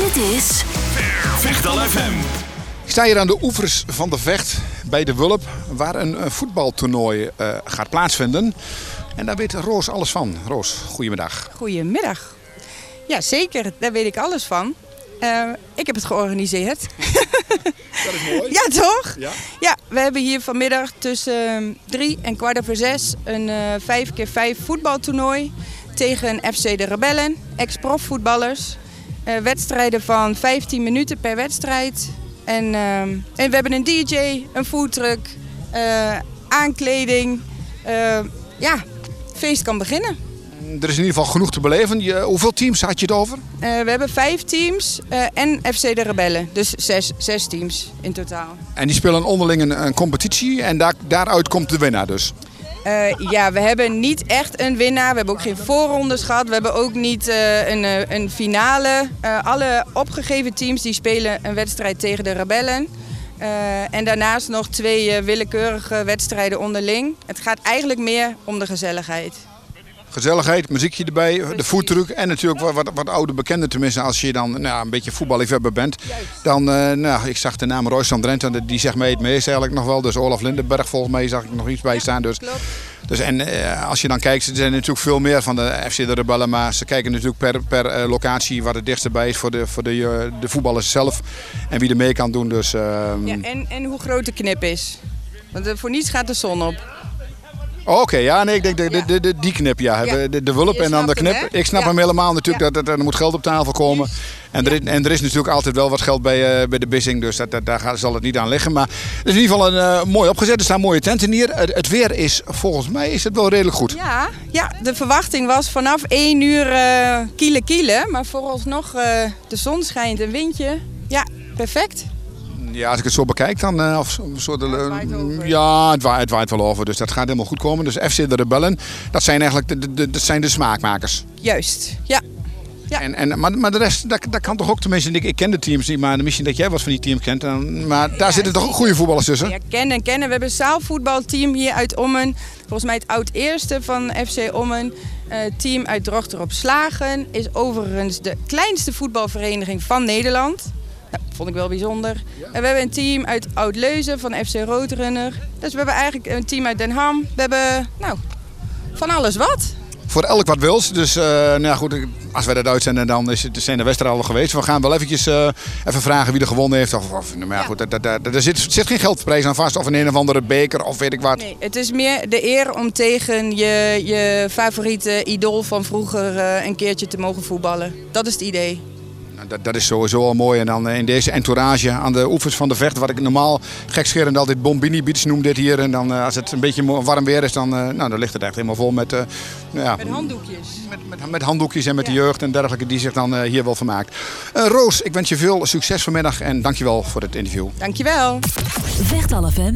Dit is Vechtal FM. Ik sta hier aan de oevers van de Vecht bij de Wulp, waar een eh, voetbaltoernooi eh, gaat plaatsvinden. En daar weet Roos alles van. Roos, goedemiddag. Goedemiddag. Ja, zeker. Daar weet ik alles van. Eh, ik heb het georganiseerd. Dat is mooi. Ja, toch? Ja? Ja, we hebben hier vanmiddag tussen ehm, drie en kwart over zes een eh 5 keer 5 voetbaltoernooi tegen FC de Rebellen, ex-profvoetballers. Eh, wedstrijden van 15 minuten per wedstrijd. En, ehm, en we hebben een DJ, een foodtruck, eh, aankleding. Eh, ja, het feest kan beginnen. Er is in ieder geval genoeg te beleven. Je, hoeveel teams had je het over? Eh, we hebben vijf teams eh, en FC de Rebellen. Dus zes, zes teams in totaal. En die spelen onderling een, een competitie en daar, daaruit komt de winnaar dus. Eh, ja, we hebben niet echt een winnaar. We hebben ook geen voorrondes gehad. We hebben ook niet eh, een, eh, een finale. Alle opgegeven teams die spelen een wedstrijd tegen de Rebellen. En daarnaast nog twee willekeurige wedstrijden onderling. Het gaat eigenlijk meer om de gezelligheid. Gezelligheid, muziekje erbij, de foodtruck en natuurlijk wat, wat, wat oude bekenden. Tenminste, als je dan nou, een beetje voetballiefhebber bent. Dan, eh, nou, ik zag de naam Royce van Drenthe, die zegt mij het meest eigenlijk nog wel. Dus Olaf Lindenberg volgens mij zag ik nog iets bij staan. Dus, Klopt. dus, en eh, als je dan kijkt, er zijn natuurlijk veel meer van de FC de Rebellen. Maar ze kijken natuurlijk per, per eh, locatie wat het dichtst bij is voor, de, voor de, de voetballers zelf. En wie er mee kan doen. Dus, ehm, Ja, en, en hoe groot de knip is. Want voor niets gaat de zon op. Oké, ja, nee, ik denk de, de, de, de- die knip, ja. Ja. De, de wulp en dan de hem, knip. ik snap Ja. hem helemaal natuurlijk, dat, dat, er moet geld op tafel komen. En, er is, en er is natuurlijk altijd wel wat geld bij, eh, bij de Bissing, dus dat, dat, daar gaat- zal het niet aan liggen. Maar het is in ieder geval een eh, mooi opgezet, er staan mooie tenten hier. Het, het weer is, volgens mij, is het wel redelijk goed. Ja, ja, de verwachting was vanaf 1 uur eh kielen kielen. Maar vooralsnog de zon schijnt, een windje. Ja, perfect. Ja, als ik het zo bekijk, dan... eh, of zo, de, ja, het waait, het waait wel over, dus dat gaat helemaal goed komen. Dus FC de Rebellen, dat zijn eigenlijk de, de, de, dat zijn de smaakmakers. Juist, ja. Ja. En, en, maar, maar de rest, dat, dat kan toch ook tenminste. Ik, ik ken de teams niet, maar misschien dat jij wat van die teams kent. Maar daar zitten toch ook goede voetballers tussen? ja kennen, kennen. We hebben een zaalvoetbalteam hier uit Ommen. Volgens mij het oud-eerste van FC Ommen. Eh team uit Drochter op Slagen. Is overigens de kleinste voetbalvereniging van Nederland. Nou, vond ik wel bijzonder. En we hebben een team uit Oud-Leuzen van FC Roodrunner. Dus we hebben eigenlijk een team uit Den Ham. We hebben, nou, van alles wat. Voor elk wat wils. Dus eh, nou ja, goed, als wij dat uitzenden, dan is het, zijn de wedstrijden al geweest. We gaan wel eventjes eh, even vragen wie er gewonnen heeft. Of, of, nou ja, Ja. goed, daar- daar- daar- er zit, zit geen geldprijs aan vast. Of een een of andere beker of weet ik wat. Nee, het is meer de eer om tegen je, je favoriete idool van vroeger eh, een keertje te mogen voetballen. Dat is het idee. Nou, Dat, dat is sowieso al mooi. En dan eh, in deze entourage aan de oevers van de vecht, wat ik normaal gekscherend altijd Bombini Beach noem dit hier. En dan eh, als het een beetje warm weer is, dan, eh, nou, dan ligt het echt helemaal vol met, eh, nou ja, Met handdoekjes. met, met, met handdoekjes en met de jeugd en dergelijke die zich dan hier wel vermaakt. Eh, Roos, ik wens je veel succes vanmiddag en dankjewel voor het interview. Dankjewel. Vechtal FM.